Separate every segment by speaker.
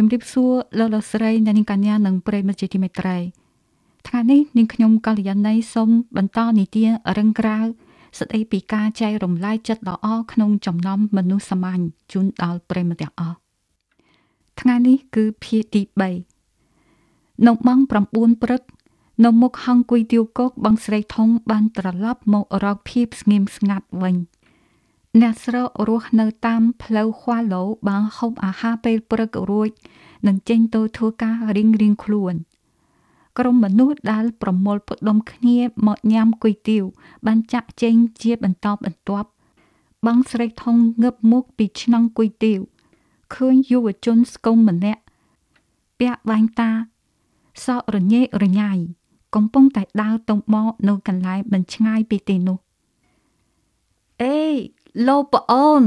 Speaker 1: ជំរាបសួរលោកលោកស្រីអ្នកនាងកញ្ញានិងប្រិយមិត្តជាទីមេត្រីថ្ងៃនេះនាងខ្ញុំកល្យាណីសូមបន្តនីតិរឹងក្រាវស្ដីពីការចែករំលែកចិត្តល្អក្នុងចំណោមមនុស្សសាមញ្ញជូនដល់ប្រិយមិត្តទាំងអស់ថ្ងៃនេះគឺភាគទី3នៅម៉ោង9ព្រឹកនៅមុខហងគុយទាវគោកបងស្រីធំបានត្រឡប់មករកភាពស្ងៀមស្ងាត់វិញ អ្នកស្រុករស់នៅតាមផ្លូវខ្វាឡូបានហូបអាហារពេលព្រឹករួចនិងចេញទៅធ្វើការរៀងរៀងខ្លួន ក្រុមមនុស្សដែលប្រមូលផ្ដុំគ្នាមកញ៉ាំគុយទាវបានចាក់ចែងជាបន្តបន្ទាប់បងស្រីធំងើបមុខពីឆ្នាំងគុយទាវឃើញយុវជនស្គមម្នាក់ពាក់បាញ់តាសក់រញ៉េរញ៉ៃកំពុងតែដើរទៅមកនៅកន្លែងមិនឆ្ងាយពីទីនោះអេ លោកប្អូន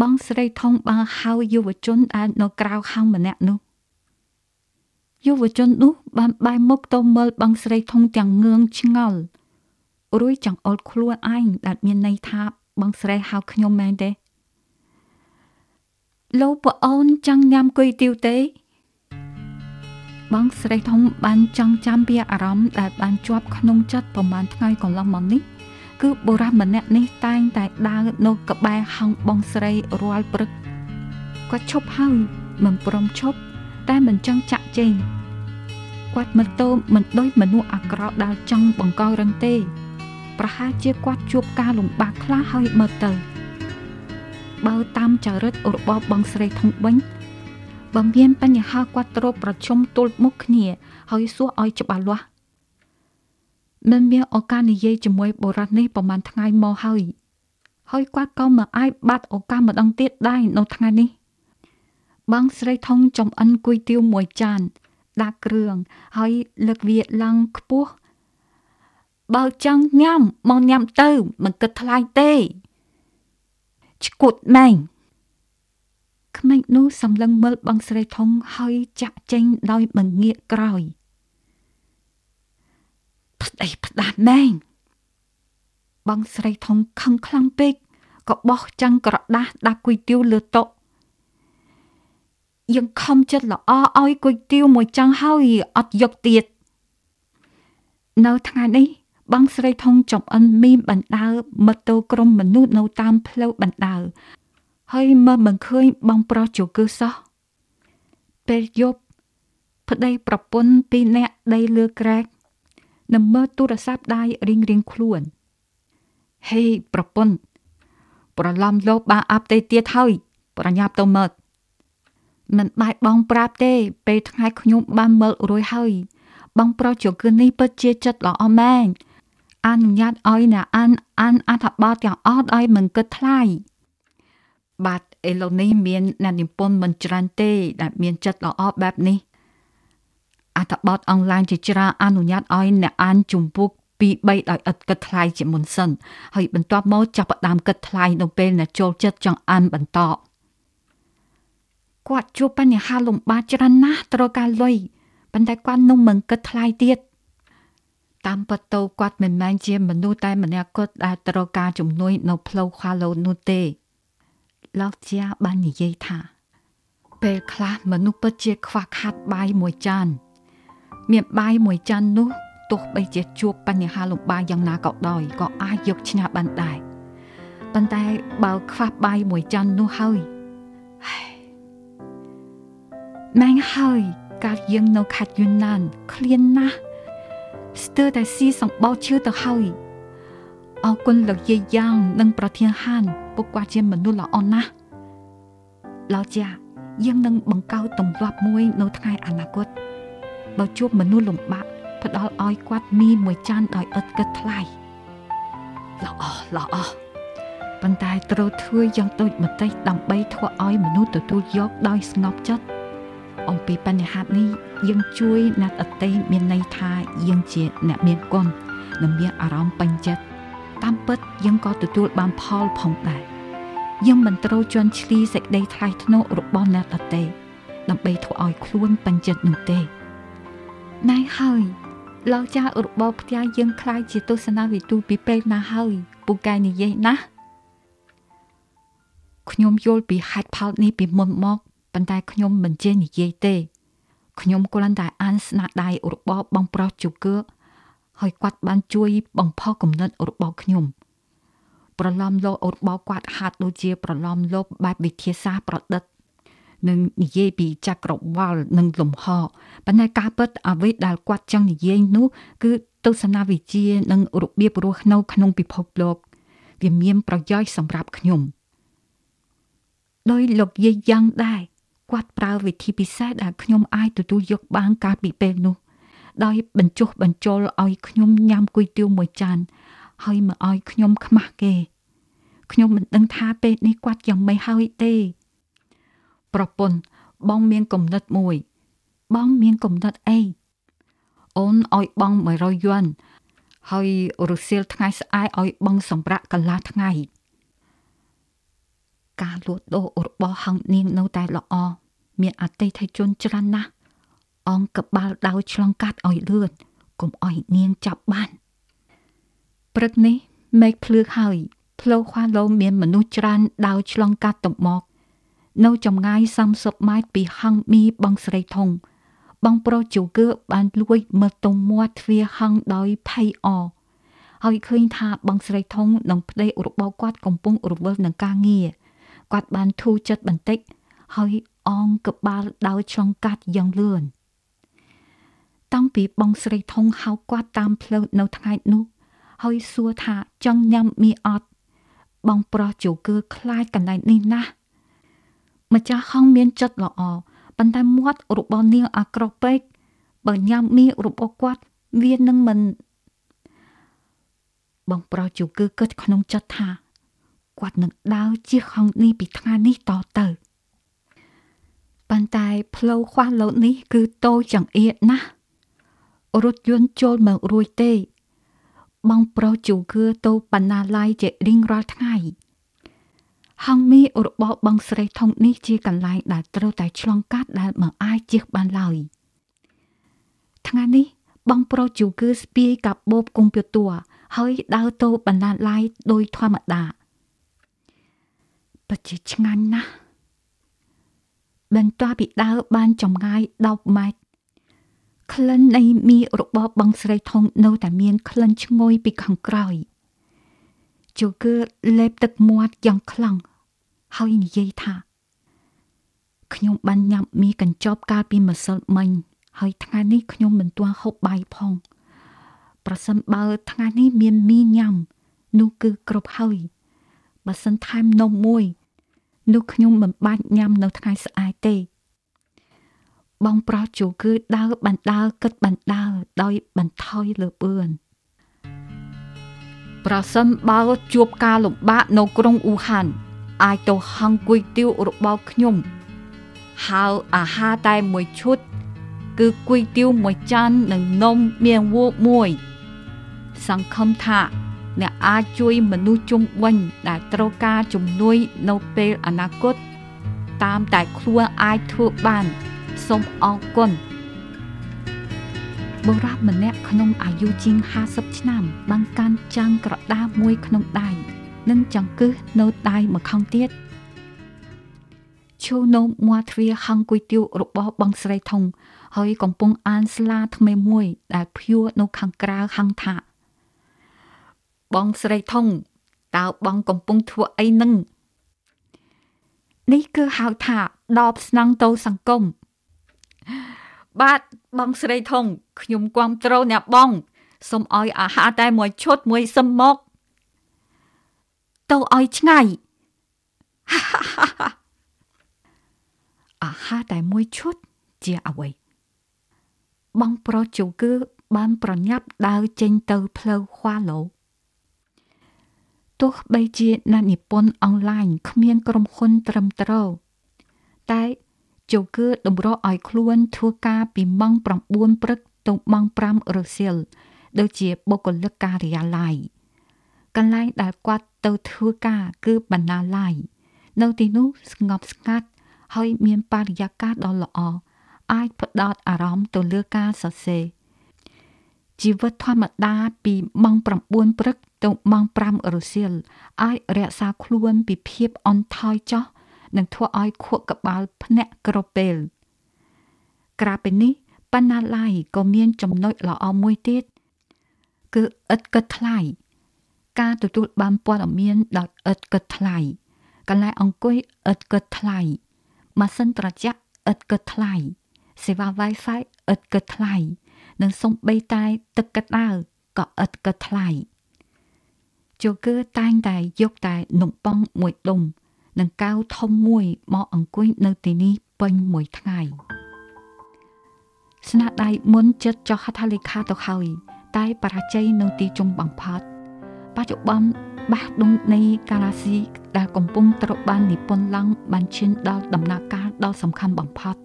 Speaker 1: បងស្រីធំបានហៅយុវជនដែលនៅក្រៅហងម្នាក់នោះយុវជននោះបានបែរមុខទៅមើលបងស្រីធំទាំងងឿងឆ្ងល់រួយចង្អុលខ្លួនឯងដែលមានន័យថាបងស្រីហៅខ្ញុំមែនទេលោកប្អូនចង់ញ៉ាំគុយទាវទេ បងស្រីធំបានចង់ចាំពីអារម្មណ៍ដែលបានជាប់ក្នុងចិត្តប្រហែលថ្ងៃកន្លងមកនេះ គឺបុរសម្នាក់នេះតែងតែដើរនៅក្បែរហង្សបងស្រីរាល់ព្រឹកគាត់ឈប់ហើយមិនព្រមឈប់តែមិនចង់ចាក់ចេញគាត់មិនតោមិនដូចមនុស្សអាក្រក់ដែលចង់បង្ករឹងទេ ប្រហែលជាគាត់ជួបការលំបាកខ្លះហើយមើលទៅបើតាមចរិតរបស់បងស្រីធំវិញបើមានបញ្ហាគាត់ត្រូវប្រជុំទល់មុខគ្នា ហើយសួរឲ្យច្បាស់លាស់ មិនមានឱកាសនិយាយជាមួយបុរសនេះប្រហែលថ្ងៃមកហើយហើយគាត់ក៏មិនអាចបាត់ឱកាសម្ដងទៀតដែរនៅថ្ងៃនេះ បងស្រីថងចំអិនគុយទាវមួយចាន ដាក់គ្រឿងហើយលើកវាឡើងខ្ពស់បើចង់ញ៉ាំមកញ៉ាំទៅមិនគិតថ្លៃទេឈួតម៉ែងក្មេងនោះសម្លឹងមើលបងស្រីធំហើយចាក់ចេញដោយមិនងាកក្រោយ ផ្ដេសផ្ដាស់ម៉ែងបងស្រីធំខឹងខ្លាំងពេកក៏បោះចាំងក្រដាស់ដាក់គុយទាវលើតុយើងខំចិត្តល្អឲ្យគុយទាវមួយចង់ហើយអត់យកទៀតនៅថ្ងៃនេះបងស្រីធំចំអិនមីមបណ្ដើមកទៅក្រុមមនុស្សនៅតាមផ្លូវបណ្ដើហើយមើលមិនឃើញបងប្រុសជគឺសោះពេលយប់ប្តីប្រពន្ធពីរនាក់ដីលើក្រែក នឹងមើលទូរស័ព្ទដៃរៀងរៀងខ្លួនហេប្រពន្ធប្រឡំលោកបាអាប់ទេទៀតហើយប្រញាប់ទៅមើលមិនបាច់បងប្រាប់ទេ ពេលថ្ងៃខ្ញុំបានមើលរួយហើយ បងប្រុសជគឺនេះពិតជាចិត្តល្អម៉ែងអនុញ្ញាតឲ្យអ្នកអានអានអត្ថបទទាំងអស់ឲ្យមិនគិតថ្លៃបាទឥឡូវនេះមានអ្នកនិពន្ធមិនច្រើនទេដែលមានចិត្តល្អបែបនេះ អត្ថបទអនឡាញជាច្រើនអនុញ្ញាតឲ្យអ្នកអានជំពូកពី3ដោយឥតគិតថ្លៃជាមុនសិនហើយបន្ទាប់មកចាប់ផ្ដើមគិតថ្លៃនៅពេលអ្នកចូលចិត្តចង់អានបន្តគាត់ជួបបញ្ហាលំបាកច្រើនណាស់ត្រូវការលុយប៉ុន្តែគាត់នឹងមិនគិតថ្លៃទៀតតាមពិតទៅគាត់មិនមែនជាមនុស្សតែម្នាក់គត់ដែលត្រូវការជំនួយនៅផ្លូវខាឡូនោះទេលោកជាបាននិយាយថាពេលខ្លះមនុស្សពិតជាខ្វះខាតបាយមួយចាន មានបាយមួយចាននោះទោះបីជាជួបបញ្ហាលំបាកយ៉ាងណាក៏ដោយក៏អាចយកឈ្នះបានដែរប៉ុន្តែបើខ្វះបាយមួយចាននោះហើយម៉ែងហើយកាលយើងនៅខេត្តយួនណានឃ្លានណាស់ស្ទើរតែស៊ីសម្បោឈឺទៅហើយអរគុណលោកយាយយ៉ាងនិងប្រធានហានពួកគាត់ជាមនុស្សល្អណាស់លោកចាយើងនឹងបង្កើតទម្លាប់មួយនៅថ្ងៃអនាគត បើជួបមនុស្សលំបាកផ្ដល់ឲ្យគាត់មីមួយចានដោយឥតគិតថ្លៃល្អល្អប៉ុន្តែត្រូវធ្វើយ៉ាងដូចម្តេចដើម្បីធ្វើឲ្យមនុស្សទទួលយកដោយស្ងប់ចិត្តអំពីបញ្ហានេះយើងជួយអ្នកអតីមានន័យថាយើងជាអ្នកមានគុណនិងមានអារម្មណ៍ពេញចិត្តតាមពិតយើងក៏ទទួលបានផលផងដែរយើងមិនត្រូវជន់ឈ្លីសេចក្តីថ្លៃថ្នូររបស់អ្នកដទៃដើម្បីធ្វើឲ្យខ្លួនពេញចិត្តនោះទេ ណៃហើយលោកចាស់របបផ្ទះយើងខ្លាយជាទស្សនវិទូពីពេលណាហើយពូកែនិយាយណាខ្ញុំយល់ពីហេតុផលនេះពីមុនមកប៉ុប៉ុន្តែខ្ញុំមិនចេះនិយាយទេខ្ញុំគ្រាន់តែអានស្នាដៃរបស់បងប្រុសជូគឺហើយគាត់បានជួយបង្ផុសគំនិតរបស់ខ្ញុំប្រឡំលោករបស់គាត់ហាត់ដូចជាប្រឡំលោកបែបវិទ្យាសាស្ត្រប្រឌិត នឹងនិយាយពីចក្រវាលនិងលំហប៉ុន្តែការពិតអ្វីដែលគាត់ចង់និយាយនោះគឺទស្សនវិជ្ជានិងរបៀបរស់នៅក្នុងពិភពលោកវាមានប្រយោជន៍សម្រាប់ខ្ញុំដោយលោកយាយយ៉ាងដែរគាត់ប្រើវិធីពិសេសដែលខ្ញុំអាចទទួលយកបានកាលពីពេលនោះដោយបញ្ចុះបញ្ចូលឲ្យខ្ញុំញ៉ាំគុយទាវមួយចានហើយមកឲ្យខ្ញុំខ្មាស់គេខ្ញុំមិនដឹងថាពេលនេះគាត់យ៉ាងម៉េចហើយទេ ប្រពន្ធបងមានគំនិតមួយ បងមានគំនិតអីអូនឲ្យបង100យួនហើយរសៀលថ្ងៃស្អែកឲ្យបងសម្រាប់កន្លះថ្ងៃ ការលួចដូររបស់ហង្សនាងនៅតែល្អមានអតិថិជនច្រើនណាស់អងកបាល់ដៅឆ្លងកាត់ឲ្យលឿនកុំឲ្យនាងចាប់បានព្រឹកនេះមេឃភ្លឺហើយផ្លូវខ្វាឡូមានមនុស្សច្រើនដើរឆ្លងកាត់ទៅមក នៅចម្ងាយ30ម៉ែត្រពីហង្សមីបងស្រីធំ បងប្រុសជូគឺបានលួចមើលទៅមាត់ទ្វារហង្សដោយភ័យអហើយឃើញថាបងស្រីធំនិងប្តីរបស់គាត់កំពុងរវល់នឹងការងារគាត់បានធូរចិត្តបន្តិច ហើយអងក្បាលដោយឆ្លងកាត់យ៉ាងលឿនតាំងពីបងស្រីធំហៅគាត់តាមផ្លូវនៅថ្ងៃនោះ ហើយសួរថាចង់ញ៉ាំមីអត់បងប្រុសជូគឺខ្លាចកន្លែងនេះណាស់ ម្ចាស់ហងមានចិត្តល្អប៉ុន្តែមាត់របស់នាងអាក្រក់ពេកបើញ៉ាំមីរបស់គាត់វានឹងមិនបងប្រុសជូគឺគិតក្នុងចិត្តថាគាត់នឹងដើរជិះហងនេះពីថ្ងៃនេះតទៅប៉ុន្តែផ្លូវខ្វះលោតនេះគឺតូចចង្អៀតណាស់រថយន្តចូលមករួចទេ បងប្រុសជូគឺទៅបណ្ណាល័យជារៀងរាល់ថ្ងៃ ហងមីរបស់បងស្រីធំនេះជាកន្លែងដែលត្រូវតែឆ្លងកាត់ដែលមិនអាចជិះបានឡើយថ្ងៃនេះបងប្រុសជូគឺស្ពាយកាបូបកុំព្យូទ័រហើយដើរទៅបណ្ណាល័យដោយធម្មតាពិតជាឆ្ងាញ់ណាស់បន្ទាប់ពីដើរបានចម្ងាយ10ម៉ែត្រក្លិននៃមីរបស់បងស្រីធំនៅតែមានក្លិនឈ្ងុយពីខាងក្រោយជូគឺលេបទឹកមាត់យ៉ាងខ្លាំង ហើយនិយាយថាខ្ញុំបានញ៉ាំមីកញ្ចប់កាលពីម្សិលមិញហើយថ្ងៃនេះខ្ញុំមិនទាន់ហូបបាយផងប្រសិនបើថ្ងៃនេះមានមីញ៉ាំ នោះគឺគ្រប់ហើយបើសិនថែមនំមួយ នោះខ្ញុំមិនបាច់ញ៉ាំនៅថ្ងៃស្អែកទេ បងប្រុសជូគឺដើរបណ្ដើរគិតបណ្ដើរដោយបន្ថយលើបឿនប្រសិនបើជួបការលំបាកនៅក្រុងអ៊ូហាន អាចទៅហង្គុយទាវរបស់ខ្ញុំហៅអាហារតែមួយឈុត គឺគុយទាវមួយចាននិងនំមៀងវូកមួយ សង្ឃឹមថាអ្នកអាចជួយមនុស្សជុំវិញដែលត្រូវការជំនួយនៅពេលអនាគត តាមតែខ្លួនអាចធ្វើបានសូមអរគុណបុរសម្នាក់ក្នុងអាយុជាង50ឆ្នាំបានកាន់ចាំងក្រដាសមួយក្នុងដៃ និងចង្កឹះនៅដៃម្ខាងទៀតឈូនោមមាត់ទ្វារហង្គុយទាវរបស់បងស្រីធំហើយកំពុងអានស្លាថ្មីមួយ ដែលភួរនៅខាងក្រៅហង្ថាបងស្រីធំតើបងកំពុងធ្វើអីនឹងនេះគឺហៅថាដបស្នងទៅសង្គមបាទបងស្រីធំខ្ញុំគាំទ្រអ្នកបងសូមឲ្យអាហារតែមួយឈុតមួយសឹមមក ទៅឲ្យឆ្ងាយអាហារតែមួយឈុតជាអ្វីបងប្រុសជូគឺបានប្រញាប់ដើរចេញទៅផ្លូវខ្វាឡូទោះបីជាអ្នកនិពន្ធអនឡាញគ្មានក្រុមហ៊ុនត្រឹមត្រូវតែជូគឺតម្រូវឲ្យខ្លួនធ្វើការពីម៉ោង9ព្រឹកទៅម៉ោង5រសៀលដូចជាបុគ្គលិកការិយាល័យ កន្លែងដែលគាត់ទៅធ្វើការគឺបណ្ណាល័យនៅទីនោះស្ងប់ស្ងាត់ហើយមានបរិយាកាសដ៏ល្អអាចផ្ដោតអារម្មណ៍ទៅលើការសរសេរជីវិតធម្មតាពីម៉ោង9ព្រឹកទៅម៉ោង5រសៀលអាចរក្សាខ្លួនពីភាពអន់ថយចោះនឹងធ្វើឲ្យខួរក្បាលភ្នាក់ក្រពេលក្រៅពីនេះបណ្ណាល័យក៏មានចំណុចល្អមួយទៀតគឺឥតគិតថ្លៃ ការទទួលបានព័ត៌មានដោយឥតគិតថ្លៃកន្លែងអង្គុយឥតគិតថ្លៃម៉ាស៊ីនត្រជាក់ឥតគិតថ្លៃសេវា Wi-Fi ឥតគិតថ្លៃនិងសំបីតែទឹកកណ្ដាលក៏ឥតគិតថ្លៃជូគឺតែងតែយកតែនំប៉័ងមួយដុំនិងកៅធំមួយមកអង្គុយនៅទីនេះពេញមួយថ្ងៃស្នាដៃមុនចិត្តចុះហត្ថលេខាទៅហើយតែបរាជ័យនៅទីចុងបំផុត បច្ចុប្បន្នបាសដុងនៃកាឡាស៊ីដែលកំពុងត្រូវបាននិពន្ធឡើងបានឈានដល់ដំណាក់កាលដ៏សំខាន់បំផុត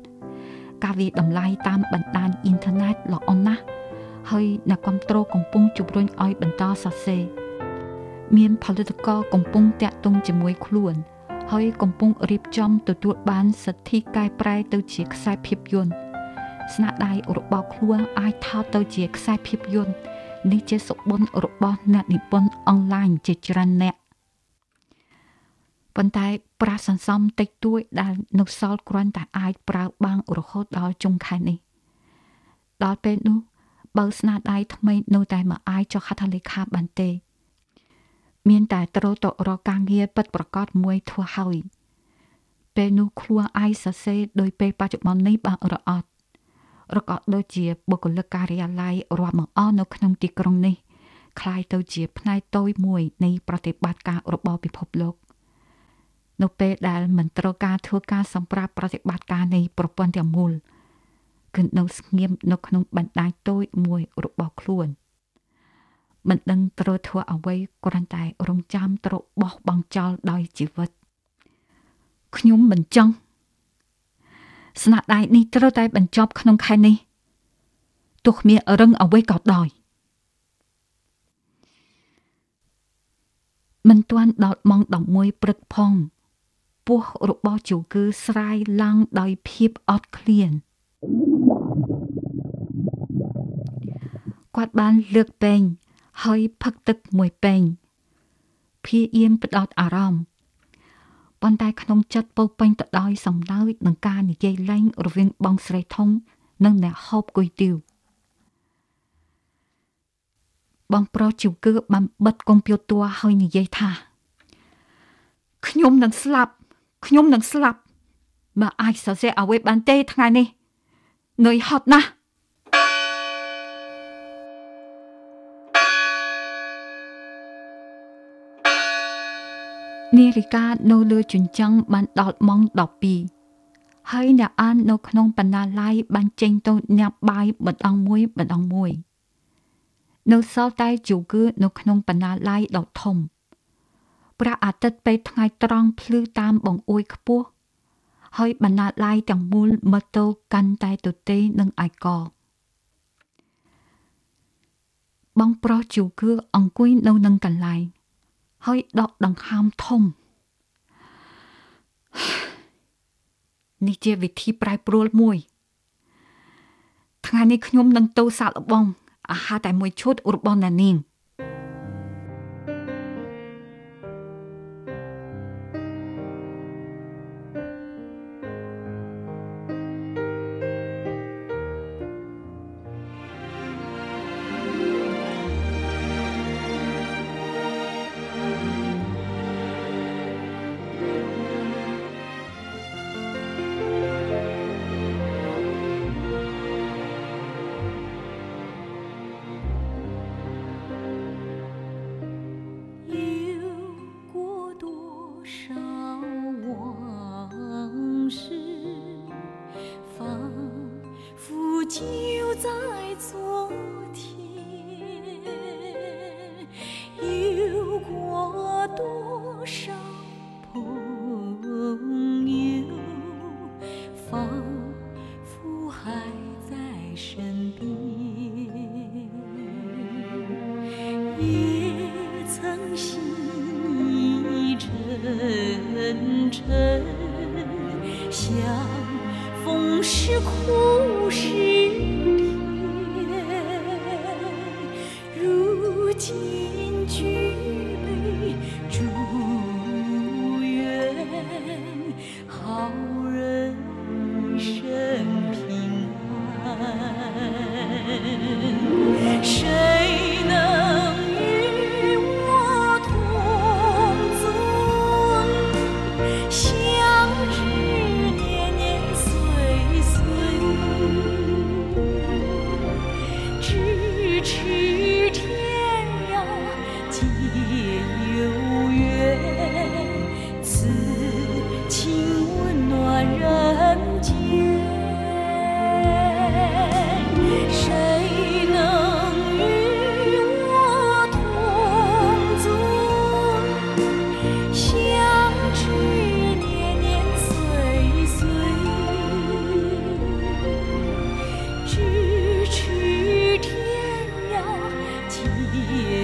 Speaker 1: ការវាតម្លៃតាមបណ្ដាញអ៊ីនធឺណិតល្អណាស់ហើយអ្នកគ្រប់គ្រងកំពុងជំរុញឲ្យបន្តសរសេរមានផលិតករកំពុងតាក់ទងជាមួយខ្លួន ហើយកំពុងរៀបចំទទួលបានសិទ្ធិកែប្រែទៅជាខ្សែភាពយន្តស្នាដៃរបស់ខ្លួនអាចថតទៅជាខ្សែភាពយន្ត នេះជាសុបិនរបស់អ្នកនិពន្ធអនឡាញជាច្រើនអ្នកប៉ុន្តែប្រាសន្សំតិចតួចដែលនៅសល់គ្រាន់តែអាចប្រើបានរហូតដល់ចុងខែនេះដល់ពេលនោះបើស្នាដៃថ្មីនៅតែមិនអាចចុះហត្ថលេខាបានទេ មានតែត្រូវទៅរកការងារពិតប្រាកដមួយធ្វើហើយពេលនោះខ្លួនឯងសរសេរដោយពេលបច្ចុប្បន្ននេះបានរអត់ ឬក៏ដូចជាបុគ្គលិកការិយាល័យរាប់មកអស់នៅក្នុងទីក្រុងនេះคล้ายទៅជាផ្នែកតូចមួយនៃប្រតិបត្តិការរបស់ពិភពលោកនៅពេលដែលមិនត្រូវការធ្វើការសម្រាប់ប្រតិបត្តិការនៃប្រព័ន្ធទាំងមូលគឺនៅស្ងៀមនៅក្នុងបណ្ដាញតូចមួយរបស់ខ្លួនមិនដឹងត្រូវធ្វើអ្វីគ្រាន់តែរងចាំត្រូវបោះបង់ចោលដោយជីវិតខ្ញុំមិនចង់ ស្នាដៃនេះត្រូវតែបញ្ចប់ក្នុងខែនេះទោះគ្មានរឹងអ្វីក៏ដោយមិនទាន់ដល់ម៉ោង11ព្រឹកផងពោះរបស់ជូគឺស្រាយឡើងដោយភាពអត់ឃ្លានគាត់បានលើកពេងហើយផឹកទឹកមួយពេងព្យាយាមផ្ដោតអារម្មណ៍ ប៉ុន្តែក្នុងចិត្តពោពេញទៅដោយសំណើចនឹងការនិយាយលែងរវាងបងស្រីធំ និងអ្នកហូបគុយទាវបងប្រុសជូគឺបានបិទកុំព្យូទ័រហើយនិយាយថាខ្ញុំនឹងស្លាប់ខ្ញុំនឹងស្លាប់បើអាចសរសេរអ្វីបានទេថ្ងៃនេះនឿយហត់ណាស់ នាฬิកានៅលើជញ្ជាំងបានដល់ម៉ោង12ហើយអ្នកអាននៅក្នុងបណ្ណាល័យបានចេញទៅញ៉ាំបាយម្ដងមួយម្ដងមួយ នៅសល់តែជូគឺនៅក្នុងបណ្ណាល័យដ៏ធំព្រះអាទិត្យពេលថ្ងៃត្រង់ភ្លឺតាមបង្អួយខ្ពស់ហើយបណ្ណាល័យទាំងមូលមើលទៅកាន់តែទទេនឹងឯកោបងប្រុសជូគឺអង្គុយនៅនឹងកន្លែង ហើយដកដង្ហើមធំនេះជាវិធីប្រែប្រួលមួយ ថ្ងៃនេះខ្ញុំនឹងទៅសាកល្បងអាហារតែមួយឈុតរបស់អ្នកនាង។ 就
Speaker 2: 在昨天，有过多少朋友，仿佛还在身边，也曾心意沉沉。是苦，是甜。夜。